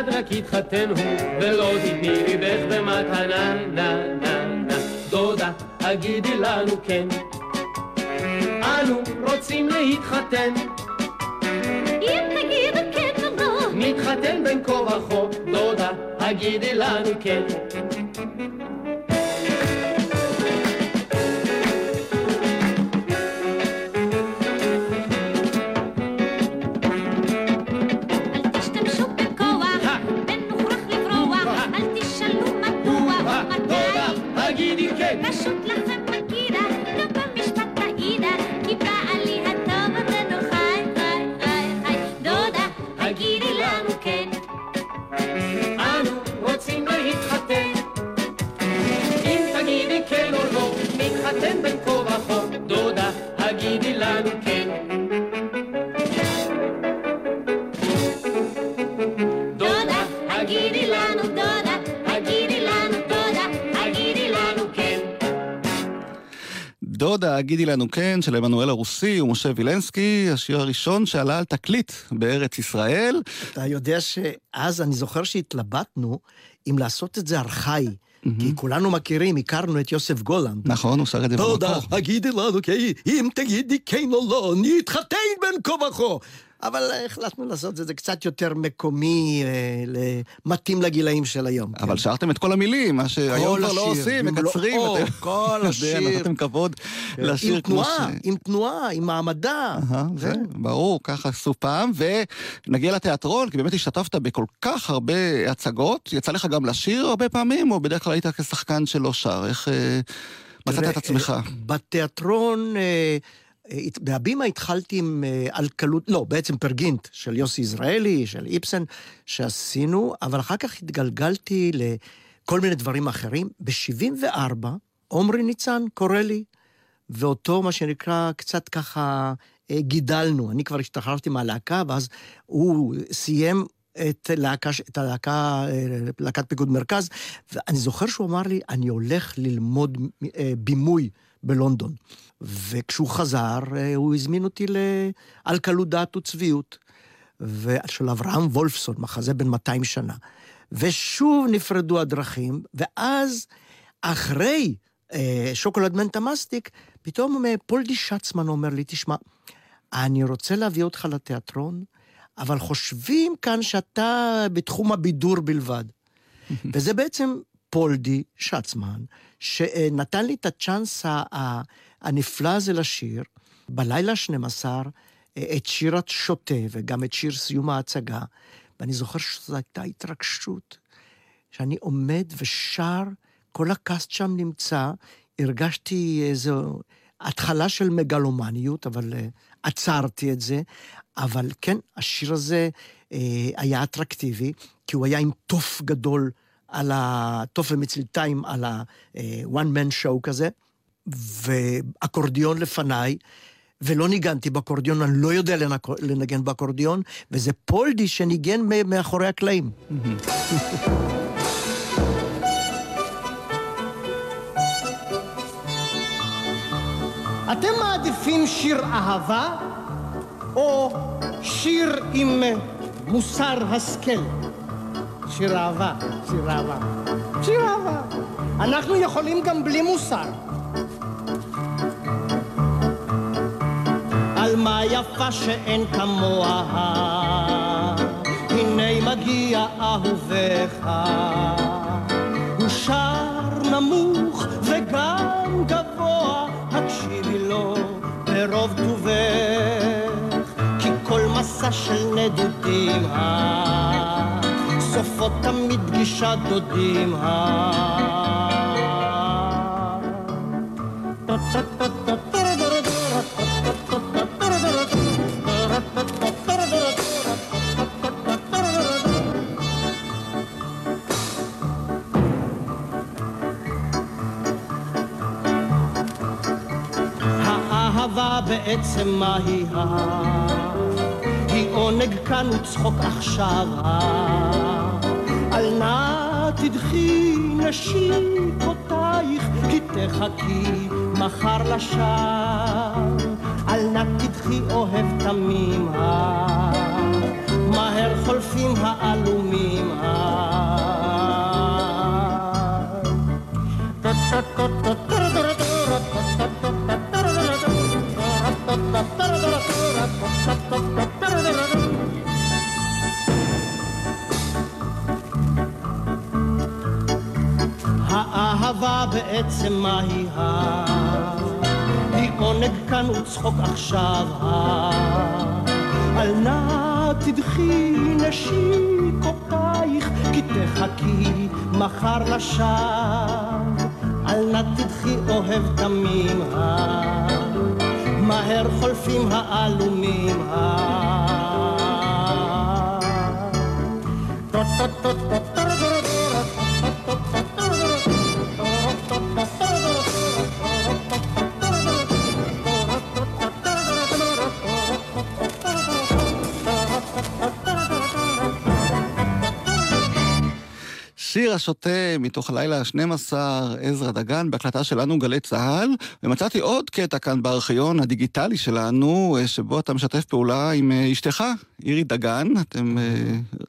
מיד רק התחתן הוא, ולא תתני ליבך במתנה, נה, נה, נה. דודה, הגידי לנו כן. אנו רוצים להתחתן. אם תגיד כן או לא. נתחתן בין כה וכה, דודה, הגידי לנו כן. של עמנואל הרוסי ומשה וילנסקי, השיר הראשון שעלה על תקליט בארץ ישראל. אתה יודע שאז אני זוכר שהתלבטנו אם לעשות את זה ארכאי. Mm-hmm. כי כולנו מכירים, הכרנו את יוסף גולנד. נכון, הוא שר את זה במקור. תודה, הגידי לנו כי אם תגידי כן או לא, נתחתן בין כה וכה. אבל החלטנו לעשות את זה קצת יותר מקומי, אה, מתאים לגילאים של היום. אבל כן. שרתם את כל המילים, מה שהיום כבר לא עושים, מקצרים. לא, אתם... כל [laughs] השיר. נתתם כבוד כן. לשיר עם כמו תנועה, ש... עם תנועה, עם מעמדה. זה, ברור, ככה עשו פעם. ונגיע לתיאטרון, כי באמת השתתפת בכל כך הרבה הצגות. יצא לך גם לשיר הרבה פעמים, או בדרך כלל היית כשחקן שלא שר? איך אה, מצאת את עצמך? אה, בתיאטרון... בהבימה התחלתי עם אלקלות, לא, בעצם פרגינט של יוסי יזרעאלי, של איפסן, שעשינו, אבל אחר כך התגלגלתי לכל מיני דברים אחרים. ב-74, עומרי ניצן קורא לי, ואותו, מה שנקרא, קצת ככה גידלנו. אני כבר השתחררתי מהלהקה, ואז הוא סיים את, להקה, את הלהקה, להקת פיקוד מרכז, ואני זוכר שהוא אמר לי, אני הולך ללמוד בימוי בלונדון. וכשהוא חזר, אה, הוא הזמין אותי על קלות דעת וצביעות. של אברהם וולפסון, מחזה בן 200 שנה. ושוב נפרדו הדרכים, ואז, אחרי אה, שוקולד מנטה מסטיק, פתאום אה, פולדי שצמן אומר לי, תשמע, אני רוצה להביא אותך לתיאטרון, אבל חושבים כאן שאתה בתחום הבידור בלבד. [laughs] וזה בעצם פולדי שצמן, שנתן לי את הצ'אנס הנפלא הזה לשיר, בלילה ה-12, את שיר השוטה וגם את שיר סיום ההצגה, ואני זוכר שזו הייתה התרגשות, שאני עומד ושר, כל הקאסט שם נמצא, הרגשתי איזו התחלה של מגלומניות, אבל uh, עצרתי את זה. אבל כן, השיר הזה היה אטרקטיבי, כי הוא היה עם תוף גדול על ה... תוף ומצלתיים על ה-one man show כזה, ואקורדיון לפניי. ולא ניגנתי באקורדיון, אני לא יודע לנגן באקורדיון, וזה פולדי שניגן מאחורי הקלעים. [laughs] אתם מעדיפים שיר אהבה או שיר עם מוסר השכל? שיר אהבה, שיר אהבה. שיר אהבה. אנחנו יכולים גם בלי מוסר. על מה יפה שאין כמוה, הנה מגיע אהובך. הוא שר נמוך וגם גבוה, הקשיבי לו ברוב טובך, כי כל מסע של נדודים, סופו תמיד פגישת דודים. האהבה בעצם מהי היא עונג כאן וצחוק עכשיו אל נא תדחי נשיקותייך כי תחכי מחר לשווא אל נא תדחי אוהב תמים מהר חולפים העלומים האהבה בעצם מהי היא עונג כאן וצחוק עכשיו אל נא תדחי נשיקותייך כי תחכי מחר לשווא. אל נא תדחי אוהב תמים מהר חולפים העלומים שיר השוטה מתוך הלילה ה-12, עזרא דגן, בהקלטה שלנו גלי צה"ל, ומצאתי עוד קטע כאן בארכיון הדיגיטלי שלנו, שבו אתה משתף פעולה עם אשתך, אירי דגן. אתם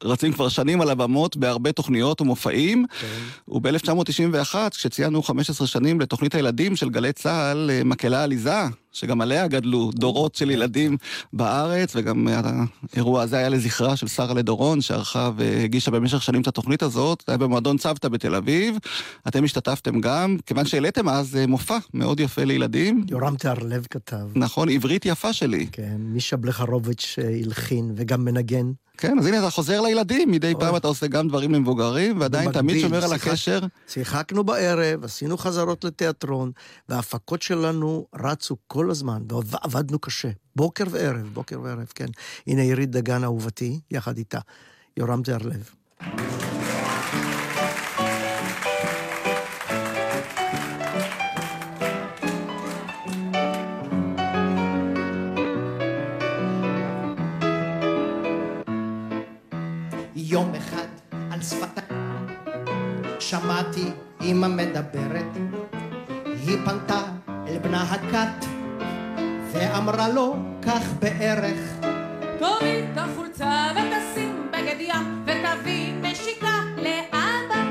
רצים כבר שנים על הבמות בהרבה תוכניות ומופעים, כן. וב-1991, כשציינו 15 שנים לתוכנית הילדים של גלי צה"ל, מקהלה עליזה, שגם עליה גדלו דורות של ילדים בארץ, וגם האירוע הזה היה לזכרה של שרה לדורון, שערכה והגישה במשך שנים את התוכנית הזאת, היה במועדון צוותא בתל אביב. אתם השתתפתם גם, כיוון שהעליתם אז מופע מאוד יפה לילדים. יורם תיארלב כתב. נכון, עברית יפה שלי. כן, מישה בלחרוביץ' הלחין וגם מנגן. כן, אז הנה אתה חוזר לילדים, מדי פעם אתה עושה גם דברים למבוגרים, ועדיין תמיד שומר על הקשר. שיחקנו בערב, עשינו חזרות לתיאטרון, וההפקות שלנו רצו כל הזמן, ועבדנו קשה. בוקר וערב, בוקר וערב, כן. הנה עירית דגן אהובתי, יחד איתה. יורם זרלב. שמעתי אמא מדברת היא פנתה אל בנה הכת ואמרה לו כך בערך. תוריד את החולצה ותשים בגד ים ותביא נשיקה לאבא.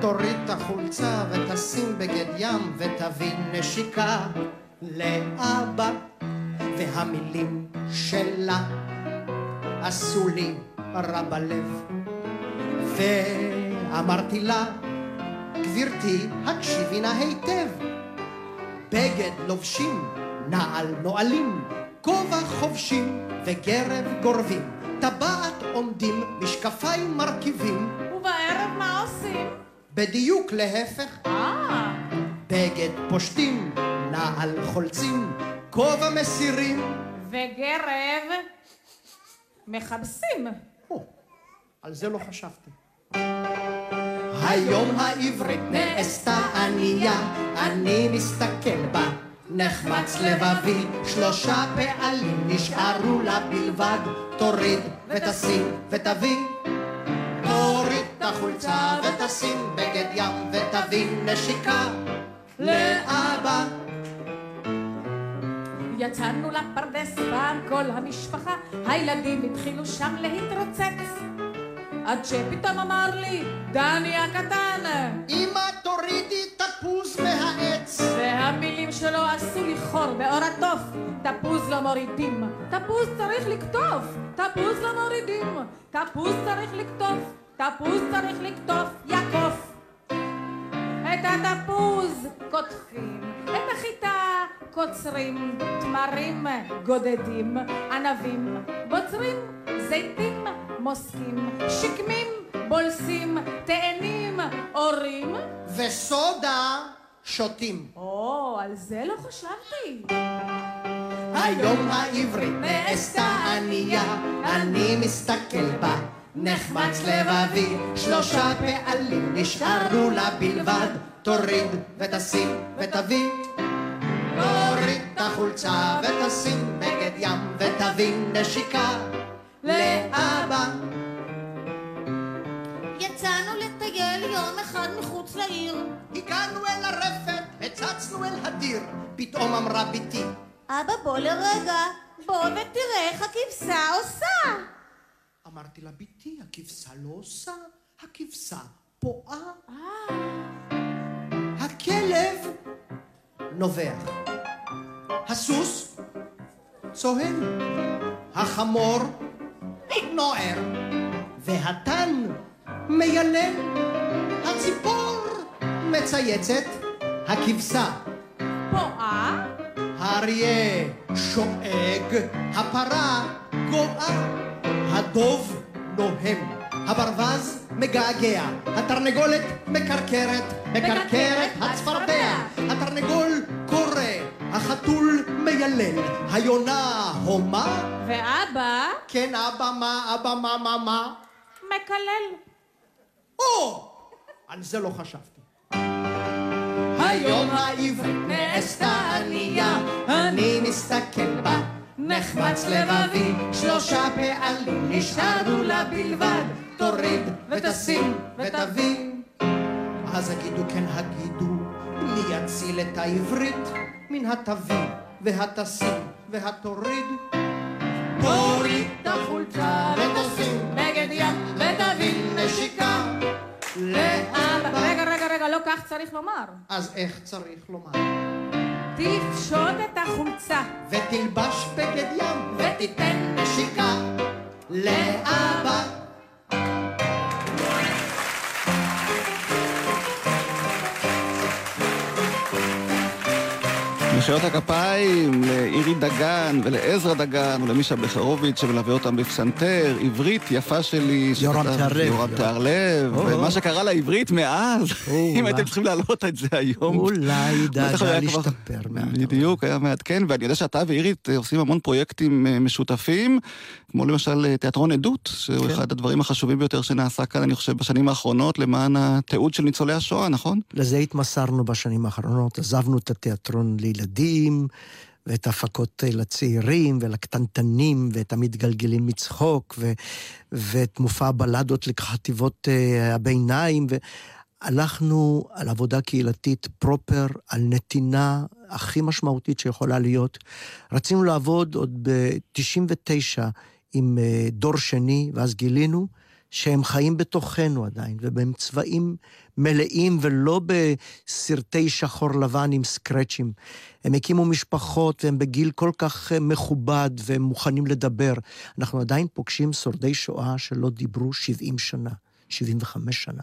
תוריד את החולצה ותשים בגד ים ותביא נשיקה לאבא. והמילים שלה עשו לי רע בלב. ואמרתי לה, גברתי, הקשיבי נא היטב. בגד לובשים, נעל נועלים, כובע חובשים וגרב גורבים, טבעת עומדים, משקפיים מרכיבים. ובערב מה עושים? בדיוק להפך. אה. בגד פושטים, נעל חולצים, כובע מסירים. וגרב מכבסים. או, על זה לא חשבתי. היום העברית נעשתה ענייה, אני מסתכל בה, נחמץ לבבי, שלושה פעלים נשארו לה בלבד, תוריד ותשים ותביא. תוריד את החולצה ותשים בגד ים ותביא נשיקה לאבא. יצאנו לפרדס פעם כל המשפחה, הילדים התחילו שם להתרוצץ. עד שפתאום אמר לי, דני הקטן, אמא תורידי תפוז מהעץ. והמילים שלו עשו לי חור בעור התוף. תפוז לא מורידים, תפוז צריך לקטוף. תפוז לא מורידים, תפוז צריך לקטוף. תפוז צריך לקטוף, יעקוף. את התפוז קוטפים, את החיטה קוצרים, תמרים גודדים, ענבים בוצרים, זיתים מוסקים, שקמים בולסים, תאנים אורים. וסודה שותים. או, על זה לא חשבתי. היום העברית נעשתה ענייה, אני מסתכל בה, נחמץ לבבי, שלושה פעלים נשארו לה בלבד, תוריד ותשים ותביא. תוריד את החולצה ותשים בגד ים ותביא נשיקה לאבא. יצאנו לטייל יום אחד מחוץ לעיר. הגענו אל הרפת, הצצנו אל הדיר, פתאום אמרה בתי, אבא, בוא לרגע, בוא ותראה איך הכבשה עושה. אמרתי לה, בתי, הכבשה לא עושה, הכבשה פועה. הכלב נובח. הסוס צוהל. החמור נוער. והתן מיילל. הציפור מצייצת. הכבשה פועה? האריה שואג. הפרה גואה. הדוב נוהם. הברווז מגעגע. התרנגולת מקרקרת. מקרקרת הצפרדע. התרנגול. החתול מיילל. היונה הומה. ואבא? כן, אבא, מה, אבא, מה, מה, מה? מקלל. או! על זה לא חשבתי. היום העברית נעשתה ענייה, אני מסתכל בה, נחמץ לבבי, שלושה פעלים נשארו לה בלבד, תוריד ותשים ותביא. אז הגידו כן הגידו, מי יציל את העברית מן התביא והתשים והתוריד. תוריד את החולצה ותשים בגד ים ותביא נשיקה לאבא. רגע, רגע, רגע, לא כך צריך לומר. אז איך צריך לומר? תפשוט את החולצה. ותלבש בגד ים ותיתן נשיקה לאבא. מחיאות הכפיים לאירי דגן ולעזרא דגן ולמישה בכרוביץ' שמלווה אותם בפסנתר, עברית יפה שלי. יורם תיארלב. יורם תיארלב, או. ומה שקרה לעברית מאז, אם הייתם צריכים להעלות את זה היום. אולי דאגה להשתפר מעט. בדיוק, היה מעדכן, ואני יודע שאתה ואירית עושים המון פרויקטים אה, משותפים, כמו למשל אה, תיאטרון עדות, שהוא כן. אחד הדברים החשובים ביותר שנעשה כאן, אני חושב, בשנים האחרונות, למען התיעוד של ניצולי השואה, נכון? לזה התמסרנו בשנים האחרונות, עזבנו את התיאטרון לילדים, ואת ההפקות לצעירים ולקטנטנים, ואת המתגלגלים מצחוק, ו, ואת מופע הבלדות לחטיבות אה, הביניים, והלכנו על עבודה קהילתית פרופר, על נתינה הכי משמעותית שיכולה להיות. רצינו לעבוד עוד ב-99 עם אה, דור שני, ואז גילינו שהם חיים בתוכנו עדיין, והם צבעים מלאים ולא בסרטי שחור לבן עם סקרצ'ים. הם הקימו משפחות והם בגיל כל כך אה, מכובד והם מוכנים לדבר. אנחנו עדיין פוגשים שורדי שואה שלא דיברו 70 שנה, 75 שנה.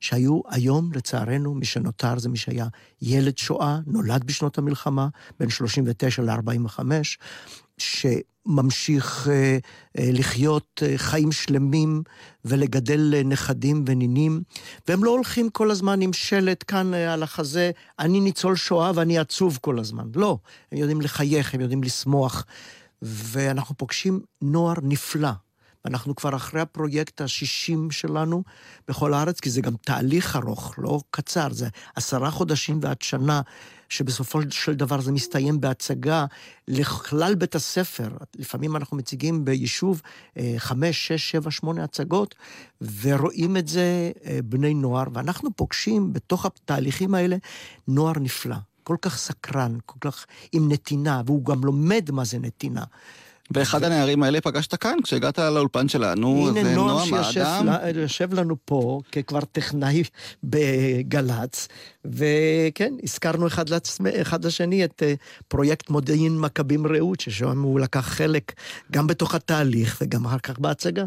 שהיו היום, לצערנו, מי שנותר זה מי שהיה ילד שואה, נולד בשנות המלחמה, בין 39 ל-45, שממשיך אה, אה, לחיות אה, חיים שלמים ולגדל נכדים ונינים, והם לא הולכים כל הזמן עם שלט כאן על החזה, אני ניצול שואה ואני עצוב כל הזמן. לא, הם יודעים לחייך, הם יודעים לשמוח, ואנחנו פוגשים נוער נפלא. ואנחנו כבר אחרי הפרויקט ה-60 שלנו בכל הארץ, כי זה גם תהליך ארוך, לא קצר, זה עשרה חודשים ועד שנה, שבסופו של דבר זה מסתיים בהצגה לכלל בית הספר. לפעמים אנחנו מציגים ביישוב אה, חמש, שש, שבע, שמונה הצגות, ורואים את זה אה, בני נוער, ואנחנו פוגשים בתוך התהליכים האלה נוער נפלא. כל כך סקרן, כל כך עם נתינה, והוא גם לומד מה זה נתינה. ואחד הנערים האלה פגשת כאן, כשהגעת לאולפן שלנו, הנה זה נועם נועם האדם. שיושב לנו פה ככבר טכנאי בגל"צ, וכן, הזכרנו אחד, לעצמי, אחד לשני את אה, פרויקט מודיעין מכבים רעות, ששם הוא לקח חלק גם בתוך התהליך וגם אחר כך בהצגה.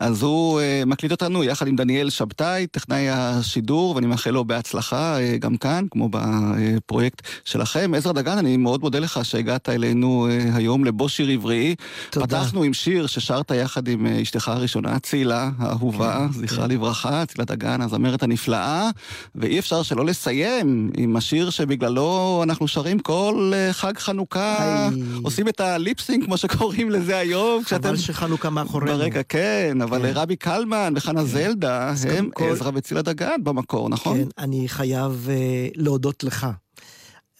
אז הוא uh, מקליט אותנו יחד עם דניאל שבתאי, טכנאי השידור, ואני מאחל לו בהצלחה uh, גם כאן, כמו בפרויקט שלכם. עזרא דגן, אני מאוד מודה לך שהגעת אלינו uh, היום לבו שיר עברי. תודה. פתחנו עם שיר ששרת יחד עם uh, אשתך הראשונה, צילה, האהובה, כן, זכרה כן. לברכה, צילה דגן, הזמרת הנפלאה, ואי אפשר שלא לסיים עם השיר שבגללו אנחנו שרים כל uh, חג חנוכה, היי. עושים את הליפסינג, כמו שקוראים לזה היום, חבל שחנוכה מאחורינו. ברקע, כן, אבל כן. רבי קלמן וחנה זלדה אז הם כל- עזרא וצילה דגן במקור, נכון? כן, אני חייב uh, להודות לך,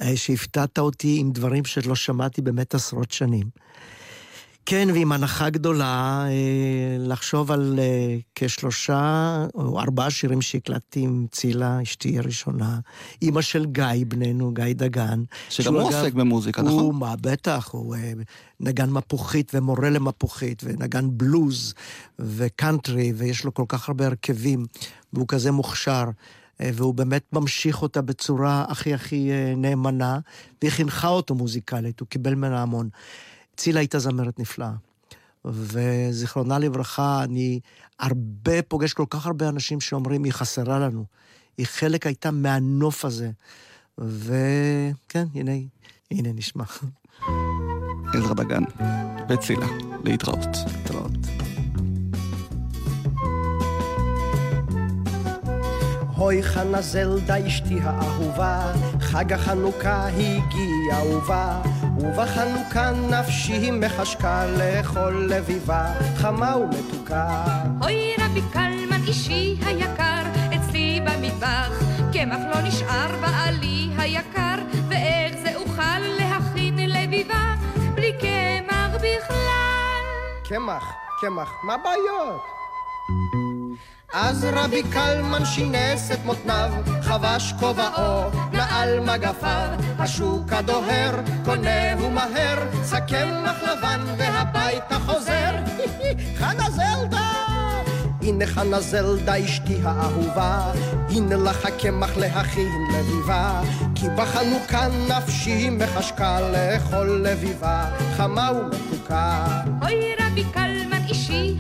uh, שהפתעת אותי עם דברים שלא שמעתי באמת עשרות שנים. כן, ועם הנחה גדולה, uh, לחשוב על uh, כשלושה או ארבעה שירים שהקלטתי עם צילה, אשתי הראשונה, אימא של גיא, בננו, גיא דגן. שגם שהוא, הוא עוסק במוזיקה, הוא, נכון? מה, בטח, הוא uh, נגן מפוחית ומורה למפוחית, ונגן בלוז וקאנטרי, ויש לו כל כך הרבה הרכבים, והוא כזה מוכשר. אה, והוא באמת ממשיך אותה בצורה הכי הכי אה, נאמנה, והיא חינכה אותו מוזיקלית, הוא קיבל ממנה המון. צילה הייתה זמרת נפלאה. וזיכרונה לברכה, אני הרבה פוגש כל כך הרבה אנשים שאומרים, היא חסרה לנו. היא חלק הייתה מהנוף הזה. וכן, הנה, הנה נשמע. עזרא דגן וצילה, להתראות. להתראות. הוי חנה זלדה אשתי האהובה, חג החנוכה הגיע ובא, ובחנוכה נפשי מחשקה לאכול לביבה, חמה ומתוקה. אוי רבי קלמן אישי היקר, אצלי במטבח, קמח לא נשאר בעלי היקר, ואיך זה אוכל להכין לביבה, בלי קמח בכלל. קמח, קמח, מה הבעיות? אז רבי קלמן שינס את מותניו, חבש כובעו, נעל מגפיו, השוק הדוהר, קונהו מהר, שק קמח לבן והביתה חוזר. [laughs] חנה זלדה! הנה חנה זלדה אשתי האהובה, הנה לך הקמח להכין לביבה, כי בחנוכה נפשי מחשקה לאכול לביבה, חמה ומתוקה. אוי רבי קלמן אישי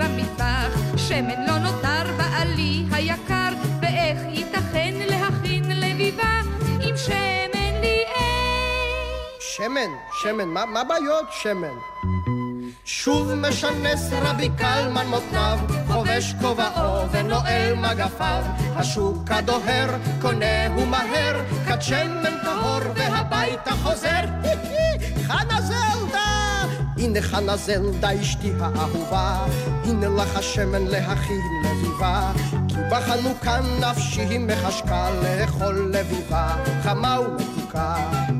במטבח, שמן לא נותר בעלי היקר, ואיך ייתכן להכין לביבה עם שמן לי אין? שמן, שמן, מה, מה הבעיות שמן? שוב משנס רבי קלמן מותניו, חובש כובעו ונועל מגפיו, השוק הדוהר, קונהו מהר, כת שמן טהור והביתה חוזר. [laughs] חנה זלדה! הנה חנה זלדה אשתי האהובה, הנה לך השמן להכין לביבה, כי בחנוכה נפשי מחשקה לאכול לביבה, חמה ומתוקה.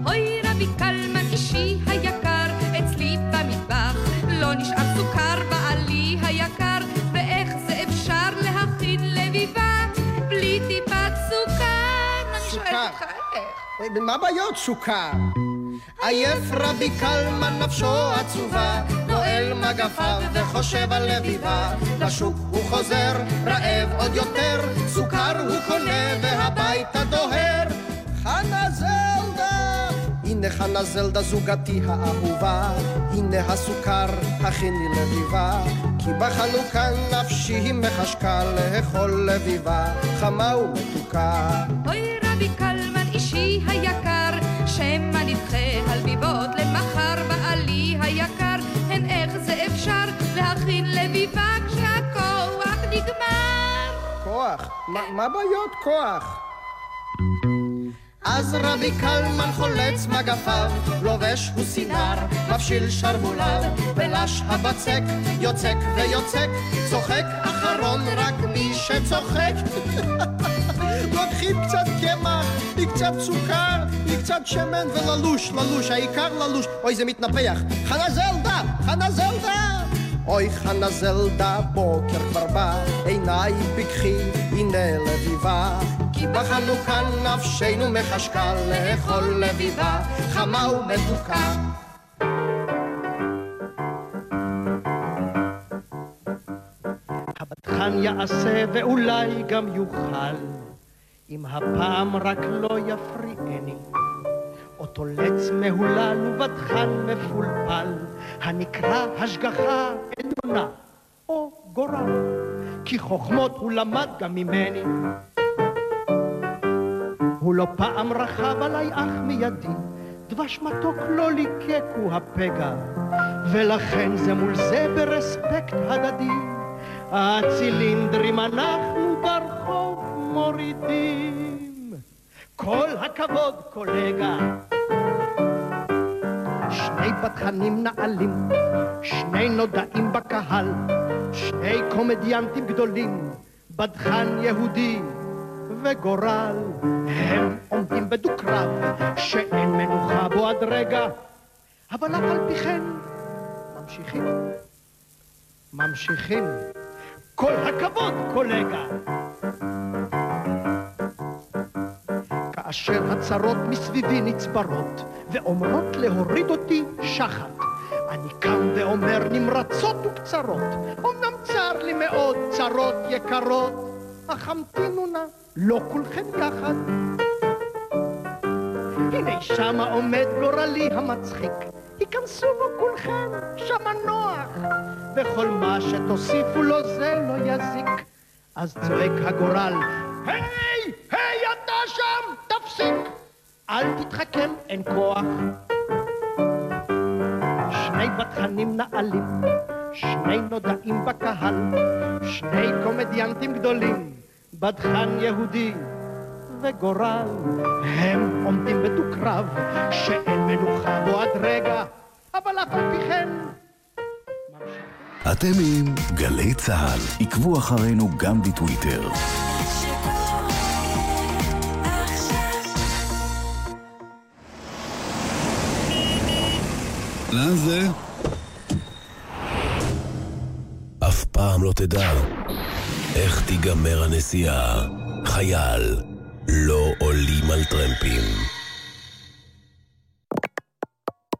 אוי רבי קלמן אישי היקר, אצלי במטבח, לא נשאר סוכר בעלי היקר, ואיך זה אפשר להכין לביבה בלי טיפת סוכר? סוכר. איך. מה הבעיות סוכר? עייף רבי קלמן נפשו עצובה, נועל מגפיו וחושב על לביבה. לשוק הוא חוזר, רעב עוד יותר, סוכר הוא קונה והביתה דוהר. חנה זלדה! הנה חנה זלדה זוגתי האהובה, הנה הסוכר, הכיני לביבה. כי בחנוכה נפשי מחשקה לאכול לביבה, חמה ומתוקה. אוי כוח? מה הבעיות כוח? אז רבי קלמן חולץ מגפיו, לובש הוא סינר, מפשיל שרמוליו, בלש הבצק, יוצק ויוצק, צוחק אחרון רק מי שצוחק. [laughs] לוקחים קצת קמח, היא קצת סוכר, היא קצת שמן וללוש, ללוש, העיקר ללוש. אוי, זה מתנפח. חנה זלדה! חנה זלדה! אוי חנה זלדה, בוקר כבר בא, עיניי פיקחי, הנה לביבה. כי בחנוכה נפשנו מחשקה לאכול לביבה, חמה ומתוקה. הבטחן יעשה ואולי גם יוכל, אם הפעם רק לא יפריעני. אותו לץ מהולל ובטחן מפולפל, הנקרא השגחה עליונה או גורל, כי חוכמות הוא למד גם ממני. הוא לא פעם רכב עליי אך מידי, דבש מתוק לא ליקק הוא הפגע, ולכן זה מול זה ברספקט הדדי. הצילינדרים אנחנו ברחוב מורידים. כל הכבוד, קולגה. שני בתחנים נעלים, שני נודעים בקהל, שני קומדיאנטים גדולים, בדחן יהודי וגורל. הם עומדים בדו-קרב, שאין מנוחה בו עד רגע, אבל אף על פי כן ממשיכים. ממשיכים. כל הכבוד, קולגה. כאשר הצרות מסביבי נצברות, ואומרות להוריד אותי שחת. אני קם ואומר נמרצות וקצרות, אמנם צר לי מאוד, צרות יקרות, אך המתינו נא, לא כולכם יחד. הנה שמה עומד גורלי המצחיק, היכנסו בו כולכם, שמה נוח, וכל מה שתוסיפו לו זה לא יזיק. אז צועק הגורל, היי, היי אתה שם, תפסיק! אל תתחכם, אין כוח. שני בתחנים נעלים, שני נודעים בקהל, שני קומדיאנטים גדולים, בדחן יהודי וגורל. הם עומדים בדו-קרב, שאין מנוחה בו עד רגע, אבל אף על פי כן אתם עם גלי צה"ל. עקבו אחרינו גם בטוויטר. לאן זה? אף פעם לא תדע איך תיגמר הנסיעה. חייל, לא עולים על טרמפים.